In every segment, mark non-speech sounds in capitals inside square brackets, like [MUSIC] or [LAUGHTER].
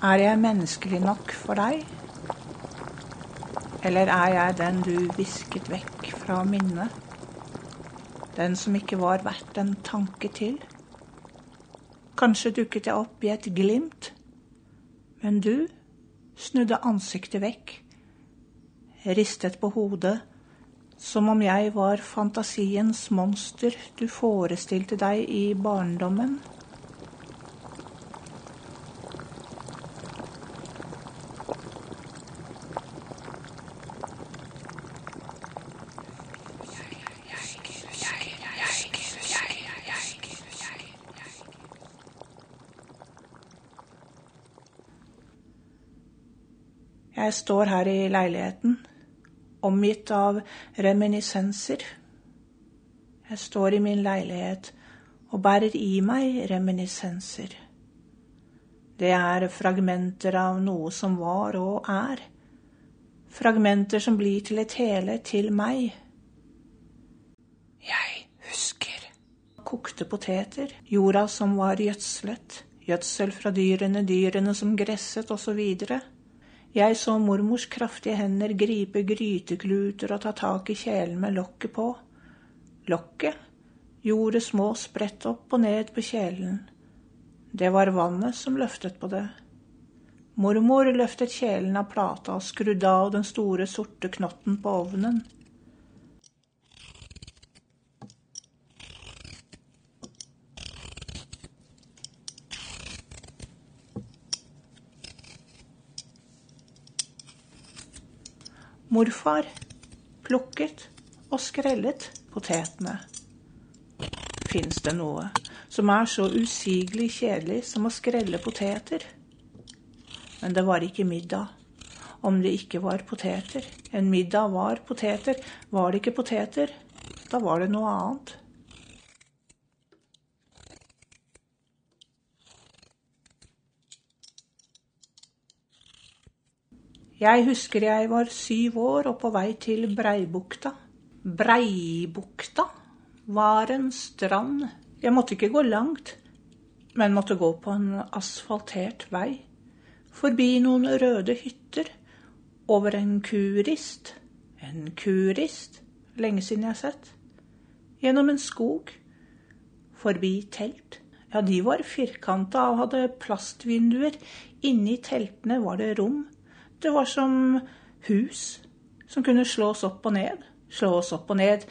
Er jeg menneskelig nok for deg? Eller er jeg den du visket vekk fra minnet? Den som ikke var verdt en tanke til? Kanskje dukket jeg opp i et glimt, men du snudde ansiktet vekk, ristet på hodet, som om jeg var fantasiens monster du forestilte deg i barndommen. Jeg står her i leiligheten, omgitt av reminiscenser. Jeg står i min leilighet og bærer i meg reminiscenser. Det er fragmenter av noe som var og er. Fragmenter som blir til et hele, til meg. Jeg husker. Kokte poteter, jorda som var gjødslet, gjødsel fra dyrene, dyrene som gresset, osv. Jeg så mormors kraftige hender gripe grytekluter og ta tak i kjelen med lokket på. Lokket gjorde små sprett opp og ned på kjelen. Det var vannet som løftet på det. Mormor løftet kjelen av plata og skrudde av den store, sorte knotten på ovnen. Morfar plukket og skrellet potetene. Fins det noe som er så usigelig kjedelig som å skrelle poteter? Men det var ikke middag om det ikke var poteter. En middag var poteter. Var det ikke poteter, da var det noe annet. Jeg husker jeg var syv år og på vei til Breibukta. Breibukta var en strand. Jeg måtte ikke gå langt, men måtte gå på en asfaltert vei. Forbi noen røde hytter. Over en kurist. En kurist. Lenge siden jeg har sett. Gjennom en skog. Forbi telt. Ja, de var firkanta og hadde plastvinduer. Inni teltene var det rom. Det var som hus som kunne slås opp og ned. Slås opp og ned,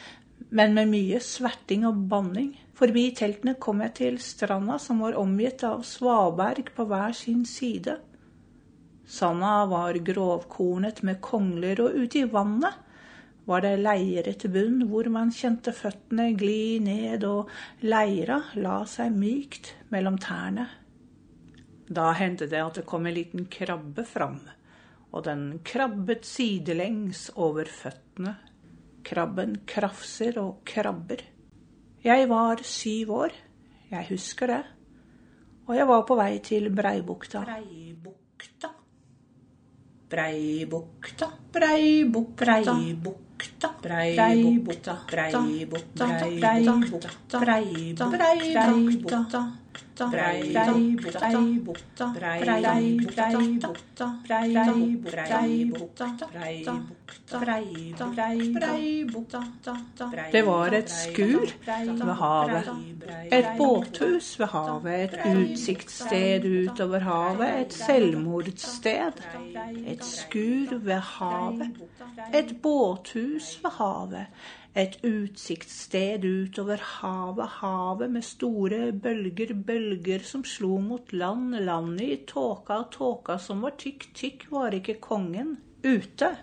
men med mye sverting og banning. Forbi teltene kom jeg til stranda, som var omgitt av svaberg på hver sin side. Sanda var grovkornet med kongler, og ute i vannet var det leire til bunn, hvor man kjente føttene gli ned, og leira la seg mykt mellom tærne. Da hendte det at det kom en liten krabbe fram og den krabbet sidelengs over føttene. Krabben krafser og krabber. Jeg var syv år, jeg husker det, og jeg var på vei til Breibukta. Breibukta. Breibukta, Breibukta, Breibukta, Breibukta, Breibukta, Breibukta, Breibukta, det var et skur ved havet. Et båthus ved havet. Et utsiktssted utover havet. Et selvmordssted. Et skur ved havet. Et båthus ved havet. Et utsiktssted utover havet, havet med store bølger, bølger som slo mot land, landet i tåka, tåka som var tykk, tykk var ikke kongen. Ute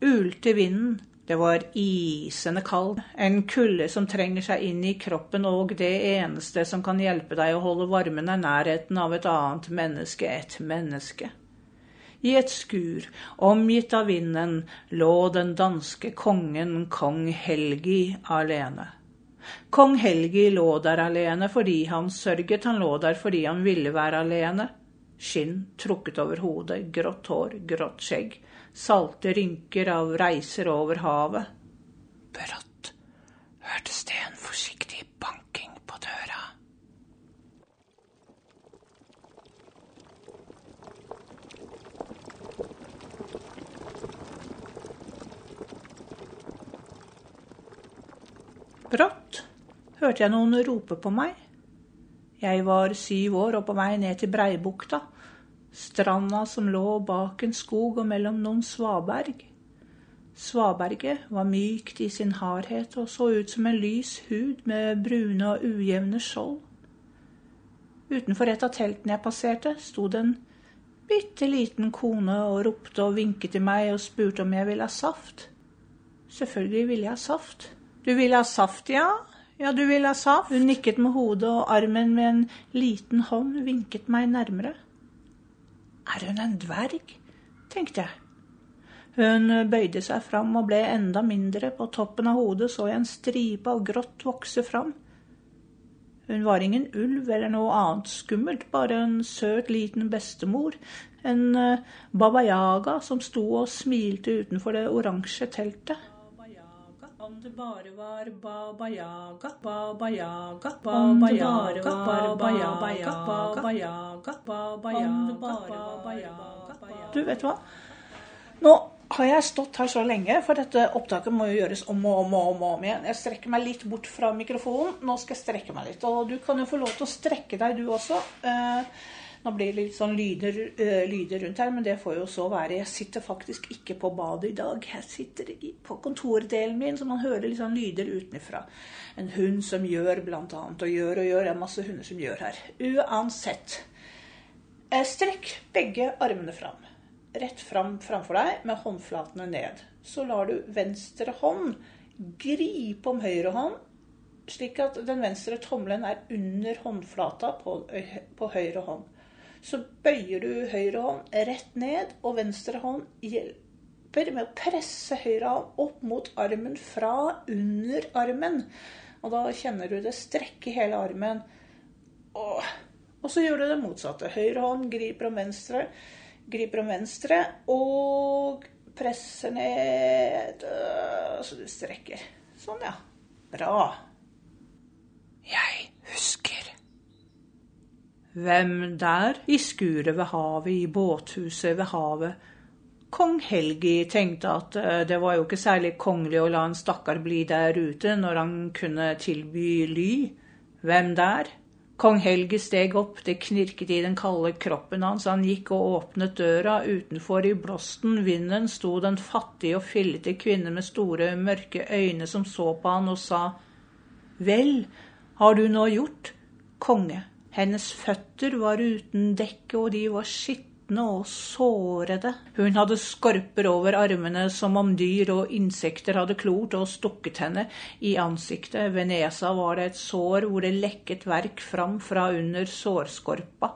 ulte vinden. Det var isende kald, en kulde som trenger seg inn i kroppen, og det eneste som kan hjelpe deg å holde varmen, er nærheten av et annet menneske, et menneske. I et skur, omgitt av vinden, lå den danske kongen kong Helgi alene. Kong Helgi lå der alene fordi han sørget, han lå der fordi han ville være alene. Skinn trukket over hodet, grått hår, grått skjegg, salte rynker av reiser over havet. Brått hørte Sten forsiktig banking på døra. Brått hørte jeg noen rope på meg. Jeg var syv år og på vei ned til Breibukta, stranda som lå bak en skog og mellom noen svaberg. Svaberget var mykt i sin hardhet og så ut som en lys hud med brune og ujevne skjold. Utenfor et av teltene jeg passerte, sto det en bitte liten kone og ropte og vinket til meg og spurte om jeg ville ha saft. Selvfølgelig ville jeg ha saft. Du vil ha saft, ja? Ja, du vil ha saft? Hun nikket med hodet, og armen med en liten hånd vinket meg nærmere. Er hun en dverg? tenkte jeg. Hun bøyde seg fram og ble enda mindre. På toppen av hodet så jeg en stripe av grått vokse fram. Hun var ingen ulv eller noe annet skummelt, bare en søt liten bestemor, en uh, Baba som sto og smilte utenfor det oransje teltet. Om det bare var Baba Yaga, Baba Yaga, Baba Yaga, Baba Yaga, Baba Yaga, Baba Yaga, Du, vet du hva? Nå har jeg stått her så lenge, for dette opptaket må jo gjøres om og om og om, om igjen. Jeg strekker meg litt bort fra mikrofonen. Nå skal jeg strekke meg litt. Og du kan jo få lov til å strekke deg, du også. Eh, nå blir det litt sånn lyder, uh, lyder, rundt her, men det får jo så være. Jeg sitter faktisk ikke på badet i dag. Jeg sitter på kontordelen min, så man hører litt sånn lyder utenfra. En hund som gjør, blant annet. Og gjør og gjør. Det er masse hunder som gjør her. Uansett. Eh, strekk begge armene fram rett fram framfor deg med håndflatene ned. Så lar du venstre hånd gripe om høyre hånd, slik at den venstre tommelen er under håndflata på, på høyre hånd. Så bøyer du høyre hånd rett ned, og venstre hånd hjelper med å presse høyre hånd opp mot armen fra under armen. Og da kjenner du det strekke hele armen. Og, og så gjør du det motsatte. Høyre hånd griper om venstre griper om venstre og presser ned så du strekker. Sånn, ja. Bra. Jeg husker. Hvem der? I skuret ved havet, i båthuset ved havet. Kong Helgi tenkte at eh, det var jo ikke særlig kongelig å la en stakkar bli der ute når han kunne tilby ly. Hvem der? Kong Helgi steg opp, det knirket i den kalde kroppen hans, han gikk og åpnet døra, utenfor i blåsten, vinden, sto den fattige og fillete kvinne med store, mørke øyne som så på han og sa, Vel, har du nå gjort, konge? Hennes føtter var uten dekke, og de var skitne og sårede. Hun hadde skorper over armene som om dyr og insekter hadde klort og stukket henne i ansiktet. Ved nesa var det et sår hvor det lekket verk fram fra under sårskorpa.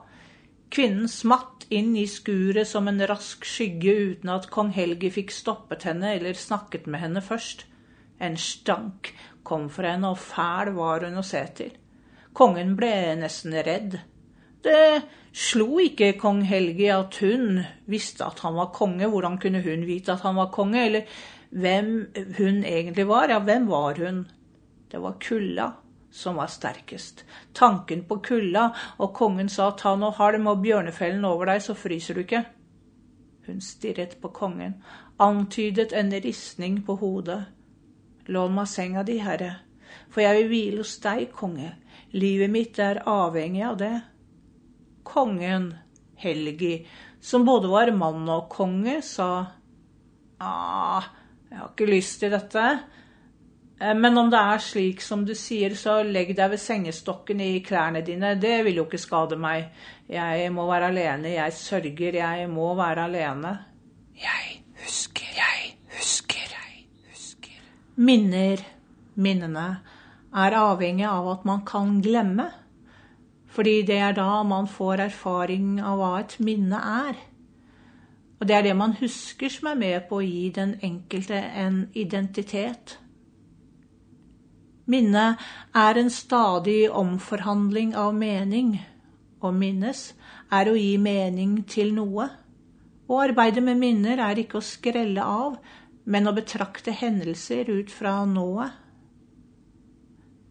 Kvinnen smatt inn i skuret som en rask skygge uten at kong Helgi fikk stoppet henne eller snakket med henne først. En stank kom fra henne, og fæl var hun å se til. Kongen ble nesten redd. Det slo ikke kong Helge at hun visste at han var konge. Hvordan kunne hun vite at han var konge? Eller hvem hun egentlig var? Ja, hvem var hun? Det var kulda som var sterkest. Tanken på kulda, og kongen sa ta nå halm og bjørnefellen over deg, så fryser du ikke. Hun stirret på kongen, antydet en ristning på hodet. Lån meg senga di, herre, for jeg vil hvile hos deg, konge. Livet mitt er avhengig av det kongen Helgi, som både var mann og konge, sa ah, jeg har ikke lyst til dette. Eh, men om det er slik som du sier, så legg deg ved sengestokken i klærne dine. Det vil jo ikke skade meg. Jeg må være alene. Jeg sørger. Jeg må være alene. Jeg husker, jeg husker, jeg husker. Minner, minnene, er avhengig av at man kan glemme. Fordi det er da man får erfaring av hva et minne er. Og det er det man husker som er med på å gi den enkelte en identitet. Minnet er en stadig omforhandling av mening. Å minnes er å gi mening til noe. Å arbeide med minner er ikke å skrelle av, men å betrakte hendelser ut fra nået.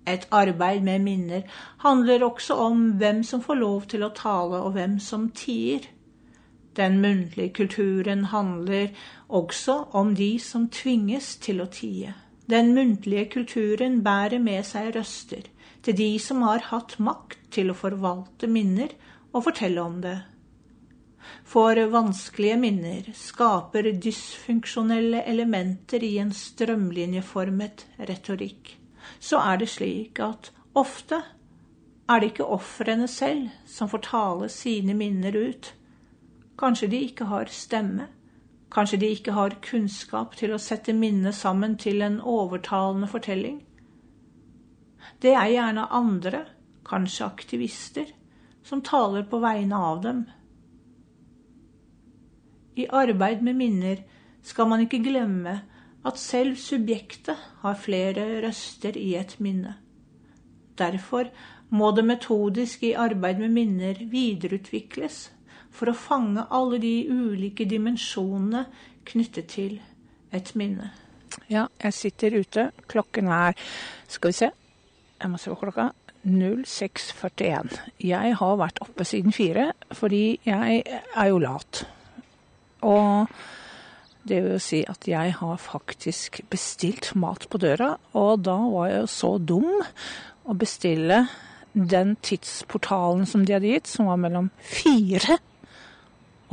Et arbeid med minner handler også om hvem som får lov til å tale, og hvem som tier. Den muntlige kulturen handler også om de som tvinges til å tie. Den muntlige kulturen bærer med seg røster til de som har hatt makt til å forvalte minner og fortelle om det. For vanskelige minner skaper dysfunksjonelle elementer i en strømlinjeformet retorikk. Så er det slik at ofte er det ikke ofrene selv som får tale sine minner ut. Kanskje de ikke har stemme, kanskje de ikke har kunnskap til å sette minnet sammen til en overtalende fortelling. Det er gjerne andre, kanskje aktivister, som taler på vegne av dem. I arbeid med minner skal man ikke glemme at selv subjektet har flere røster i et minne. Derfor må det metodisk i arbeid med minner videreutvikles for å fange alle de ulike dimensjonene knyttet til et minne. Ja, jeg sitter ute. Klokken er Skal vi se. Jeg må se på klokka. 06.41. Jeg har vært oppe siden fire fordi jeg er jo lat. Og det vil si at jeg har faktisk bestilt mat på døra, og da var jeg jo så dum å bestille den tidsportalen som de hadde gitt, som var mellom fire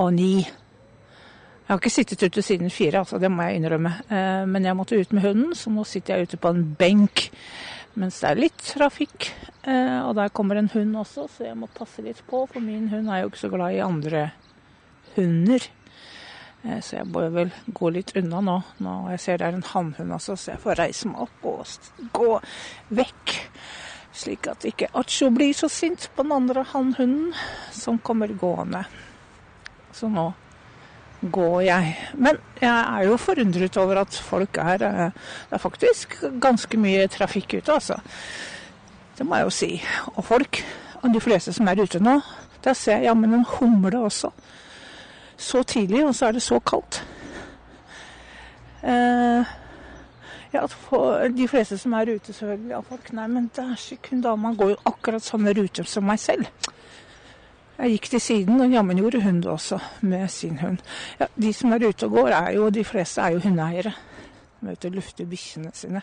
og ni. Jeg har ikke sittet ute siden fire, altså, det må jeg innrømme. Eh, men jeg måtte ut med hunden, så nå sitter jeg ute på en benk mens det er litt trafikk. Eh, og der kommer en hund også, så jeg må passe litt på, for min hund er jo ikke så glad i andre hunder. Eh, så jeg bør vel gå litt unna nå. nå jeg ser det er en hannhund også, så jeg får reise meg opp og gå vekk. Slik at ikke Acho blir så sint på den andre hannhunden som kommer gående. Så nå går jeg. Men jeg er jo forundret over at folk er eh, Det er faktisk ganske mye trafikk ute, altså. Det må jeg jo si. Og folk, de fleste som er ute nå, der ser jeg jammen en humle også. Så tidlig, og så er det så kaldt. Eh, ja, for de fleste som er ute, selvfølgelig, av folk. Nei, men da. Man går jo akkurat samme rute som meg selv. Jeg gikk til siden, og jammen gjorde hun det også, med sin hund. Ja, De som er ute og går, er jo, de fleste er jo hundeeiere. De er ute og lufter bikkjene sine.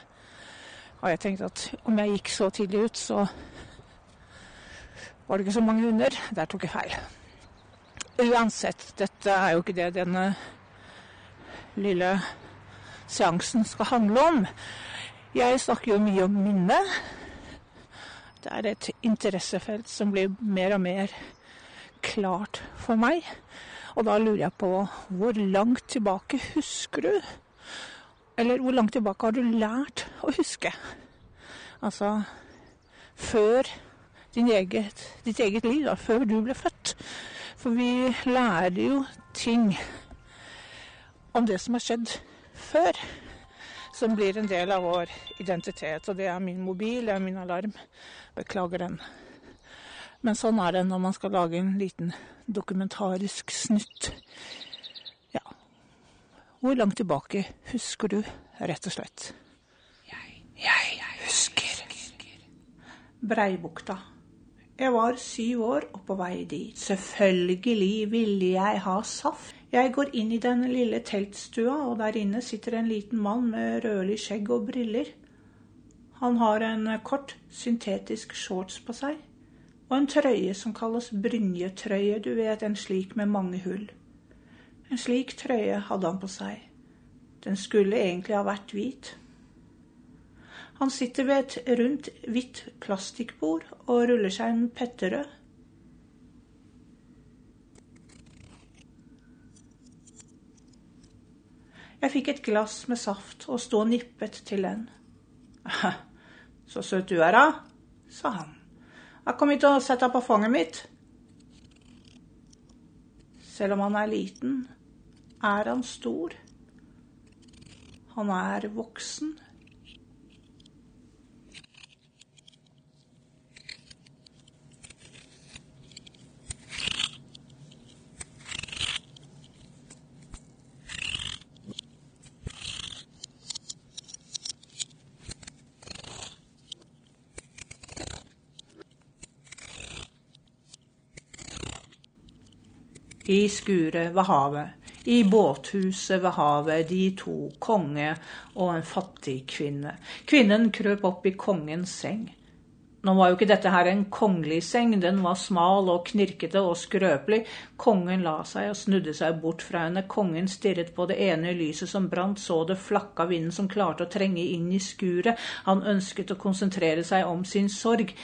Og jeg tenkte at om jeg gikk så tidlig ut, så var det ikke så mange hunder. Der tok jeg feil. Uansett, dette er jo ikke det denne lille seansen skal handle om. Jeg snakker jo mye om minne. Det er et interessefelt som blir mer og mer klart for meg. Og da lurer jeg på hvor langt tilbake husker du? Eller hvor langt tilbake har du lært å huske? Altså før eget, ditt eget liv, da, før du ble født. For vi lærer jo ting om det som har skjedd før, som blir en del av vår identitet. Og det er min mobil, det er min alarm. Beklager den. Men sånn er det når man skal lage en liten dokumentarisk snutt. Ja Hvor langt tilbake husker du, rett og slett? Jeg, jeg, jeg husker. Breibukta. Jeg var syv år og på vei dit. Selvfølgelig ville jeg ha saft. Jeg går inn i den lille teltstua, og der inne sitter en liten mann med rødlig skjegg og briller. Han har en kort, syntetisk shorts på seg, og en trøye som kalles brynjetrøye, du vet, en slik med mange hull. En slik trøye hadde han på seg. Den skulle egentlig ha vært hvit. Han sitter ved et rundt, hvitt plastikkbord og ruller seg en petterød. Jeg fikk et glass med saft og sto og nippet til den. [LAUGHS] Så søt du er, da, sa han. Jeg kom hit og sett deg på fanget mitt. Selv om han er liten, er han stor. Han er voksen. I skuret ved havet, I båthuset ved havet, de to, konge og en fattig kvinne. Kvinnen krøp opp i kongens seng. Nå var jo ikke dette her en kongelig seng, den var smal og knirkete og skrøpelig. Kongen la seg og snudde seg bort fra henne. Kongen stirret på det ene lyset som brant, så det flakka vinden som klarte å trenge inn i skuret. Han ønsket å konsentrere seg om sin sorg.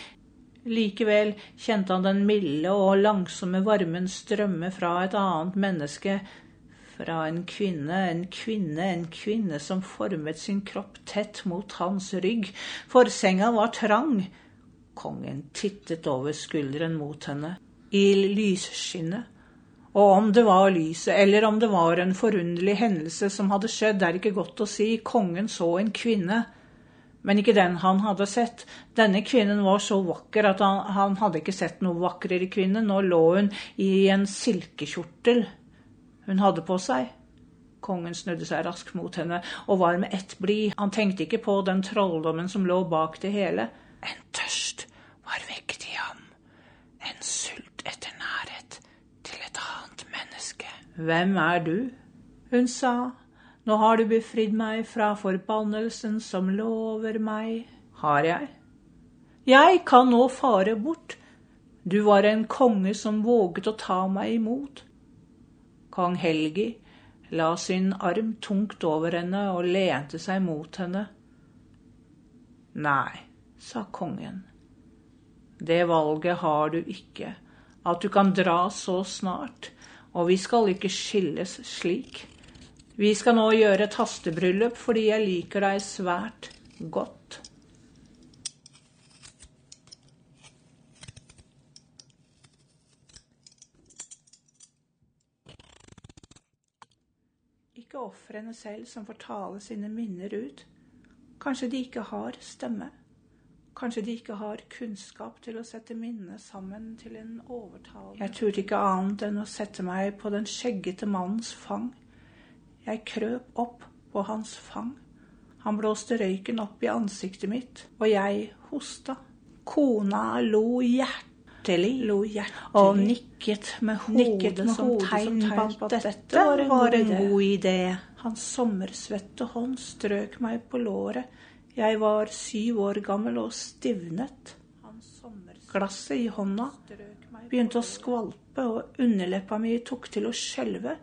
Likevel kjente han den milde og langsomme varmen strømme fra et annet menneske, fra en kvinne, en kvinne, en kvinne som formet sin kropp tett mot hans rygg, for senga var trang. Kongen tittet over skulderen mot henne, i lysskinnet. Og om det var lyset, eller om det var en forunderlig hendelse som hadde skjedd, er ikke godt å si. Kongen så en kvinne, men ikke den han hadde sett. Denne kvinnen var så vakker at han, han hadde ikke sett noe vakrere kvinne. Nå lå hun i en silkekjortel hun hadde på seg. Kongen snudde seg raskt mot henne og var med ett blid. Han tenkte ikke på den trolldommen som lå bak det hele. En tørst var vekket i ham, en sult etter nærhet til et annet menneske. Hvem er du? Hun sa, nå har du befridd meg fra forbannelsen som lover meg. Har jeg? Jeg kan nå fare bort. Du var en konge som våget å ta meg imot. Kong Helgi la sin arm tungt over henne og lente seg mot henne. Nei, sa kongen. Det valget har du ikke, at du kan dra så snart, og vi skal ikke skilles slik. Vi skal nå gjøre et hastebryllup fordi jeg liker deg svært godt. Ikke ofrene selv som får tale sine minner ut. Kanskje de ikke har stemme. Kanskje de ikke har kunnskap til å sette minnet sammen til en overtalende Jeg turte ikke annet enn å sette meg på den skjeggete mannens fang. Jeg krøp opp på hans fang. Han blåste røyken opp i ansiktet mitt, og jeg hosta. Kona lo hjertelig, lo hjertelig og nikket med hodet, nikket med som, hodet tegn på at dette var en, var en god idé. Hans sommersvette hånd strøk meg på låret. Jeg var syv år gammel og stivnet. Glasset i hånda begynte å skvalpe, og underleppa mi tok til å skjelve.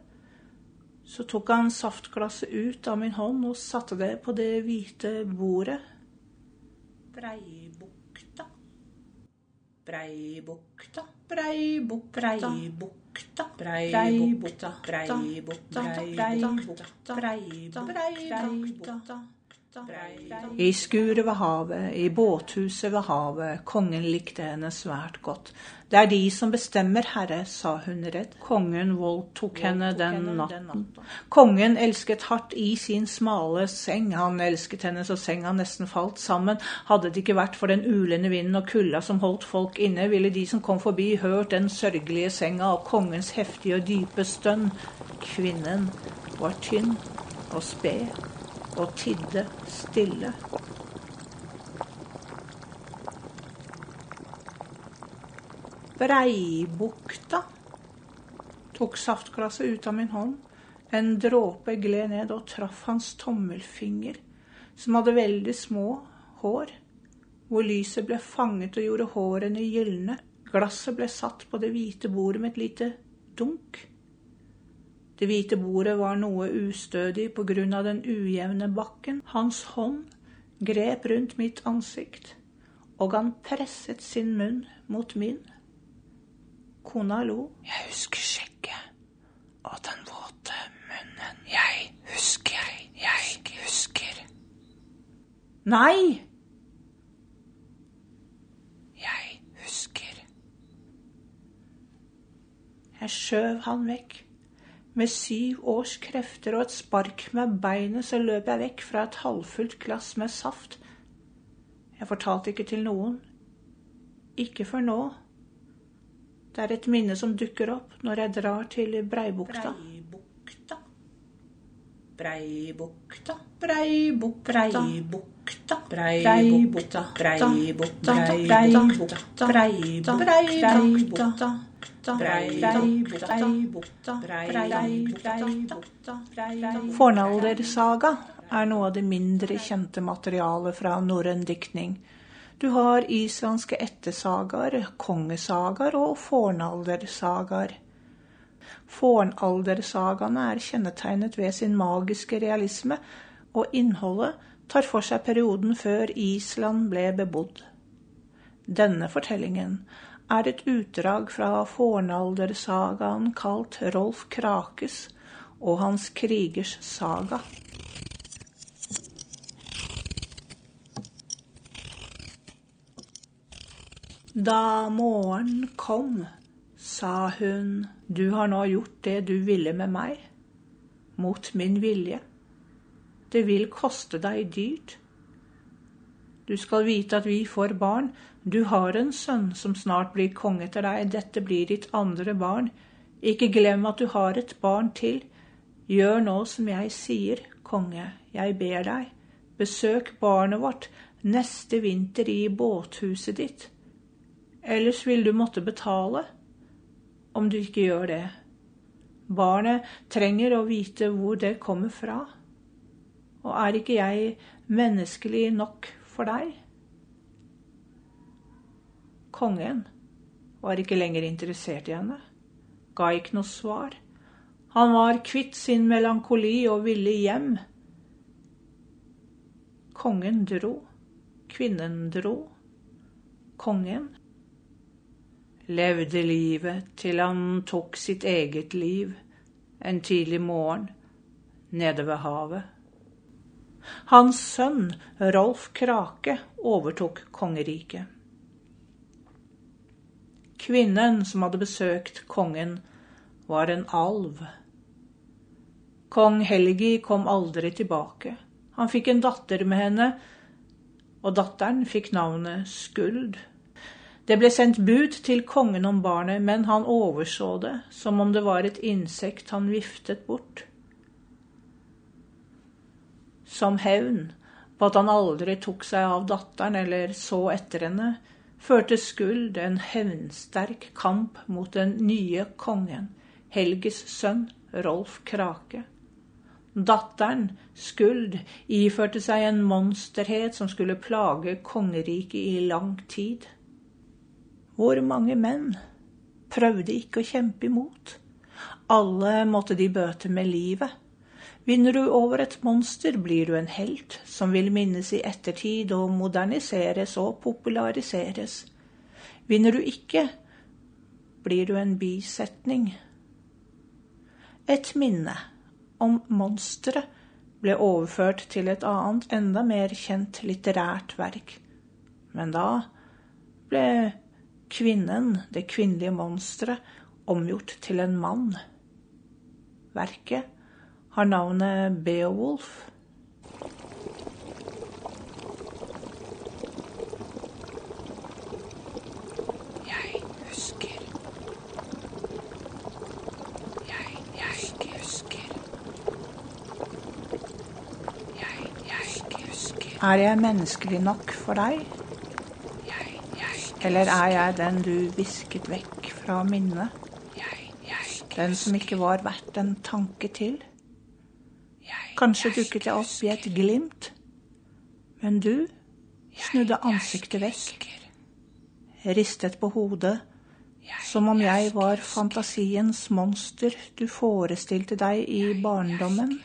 Så tok han saftglasset ut av min hånd og satte det på det hvite bordet. Breibukta, Breibukta, Breibukta, Breibukta, Breibukta, Breibukta, Breibukta, Breibukta. I skuret ved havet, i båthuset ved havet, kongen likte henne svært godt. Det er de som bestemmer, herre, sa hun redd. Kongen voldtok henne den natten. Kongen elsket hardt i sin smale seng. Han elsket henne så senga nesten falt sammen. Hadde det ikke vært for den ulende vinden og kulda som holdt folk inne, ville de som kom forbi, hørt den sørgelige senga og kongens heftige og dype stønn. Kvinnen var tynn og sped og tidde stille. Breibukta tok saftglasset ut av min hånd. En dråpe gled ned og traff hans tommelfinger, som hadde veldig små hår, hvor lyset ble fanget og gjorde hårene gylne. Glasset ble satt på det hvite bordet med et lite dunk. Det hvite bordet var noe ustødig på grunn av den ujevne bakken. Hans hånd grep rundt mitt ansikt, og han presset sin munn mot min. Kona lo. Jeg husker skjegget og den våte munnen. Jeg husker, jeg husker. Nei! Jeg husker. Jeg skjøv han vekk. Med syv års krefter og et spark med beinet så løp jeg vekk fra et halvfullt glass med saft. Jeg fortalte ikke til noen. Ikke før nå. Det er et minne som dukker opp når jeg drar til Breibukta. Breibukta. Breibukta. Breibukta. Breibukta. Breibukta, Breibukta, Breibukta, Breibukta, Breibukta, Fornaldersaga er noe av det mindre kjente materialet fra norrøn diktning. Du har islandske ættesagaer, kongesagaer og fornaldersagaer. Fornaldersagaene er kjennetegnet ved sin magiske realisme, og innholdet tar for seg perioden før Island ble bebodd. Denne fortellingen er et utdrag fra fornaldersagaen kalt Rolf Krakes og hans krigers saga. Da morgenen kom, sa hun, du har nå gjort det du ville med meg, mot min vilje. Det vil koste deg dyrt. Du skal vite at vi får barn. Du har en sønn som snart blir konge etter deg. Dette blir ditt andre barn. Ikke glem at du har et barn til. Gjør nå som jeg sier, konge, jeg ber deg. Besøk barnet vårt neste vinter i båthuset ditt. Ellers vil du måtte betale om du ikke gjør det. Barnet trenger å vite hvor det kommer fra. Og er ikke jeg menneskelig nok for deg? Kongen var ikke lenger interessert i henne, ga ikke noe svar. Han var kvitt sin melankoli og ville hjem. Kongen dro, kvinnen dro. Kongen levde livet til han tok sitt eget liv en tidlig morgen nede ved havet. Hans sønn Rolf Krake overtok kongeriket. Kvinnen som hadde besøkt kongen, var en alv. Kong Helgi kom aldri tilbake. Han fikk en datter med henne, og datteren fikk navnet Skuld. Det ble sendt bud til kongen om barnet, men han overså det, som om det var et insekt han viftet bort. Som hevn på at han aldri tok seg av datteren eller så etter henne, førte Skuld en hevnsterk kamp mot den nye kongen, Helges sønn Rolf Krake. Datteren, Skuld, iførte seg en monsterhet som skulle plage kongeriket i lang tid. Hvor mange menn prøvde ikke å kjempe imot? Alle måtte de bøte med livet. Vinner du over et monster, blir du en helt som vil minnes i ettertid og moderniseres og populariseres. Vinner du ikke, blir du en bisetning. Et minne om monsteret ble overført til et annet, enda mer kjent litterært verk. Men da ble kvinnen, det kvinnelige monsteret, omgjort til en mann. Verket har navnet Beowulf. Jeg husker. Jeg, jeg husker. Jeg, jeg husker. Er jeg menneskelig nok for deg? Eller er jeg den du visket vekk fra minnet? Den som ikke var verdt en tanke til? Kanskje dukket jeg opp i et glimt, men du snudde ansiktet vekk, ristet på hodet, som om jeg var fantasiens monster du forestilte deg i barndommen.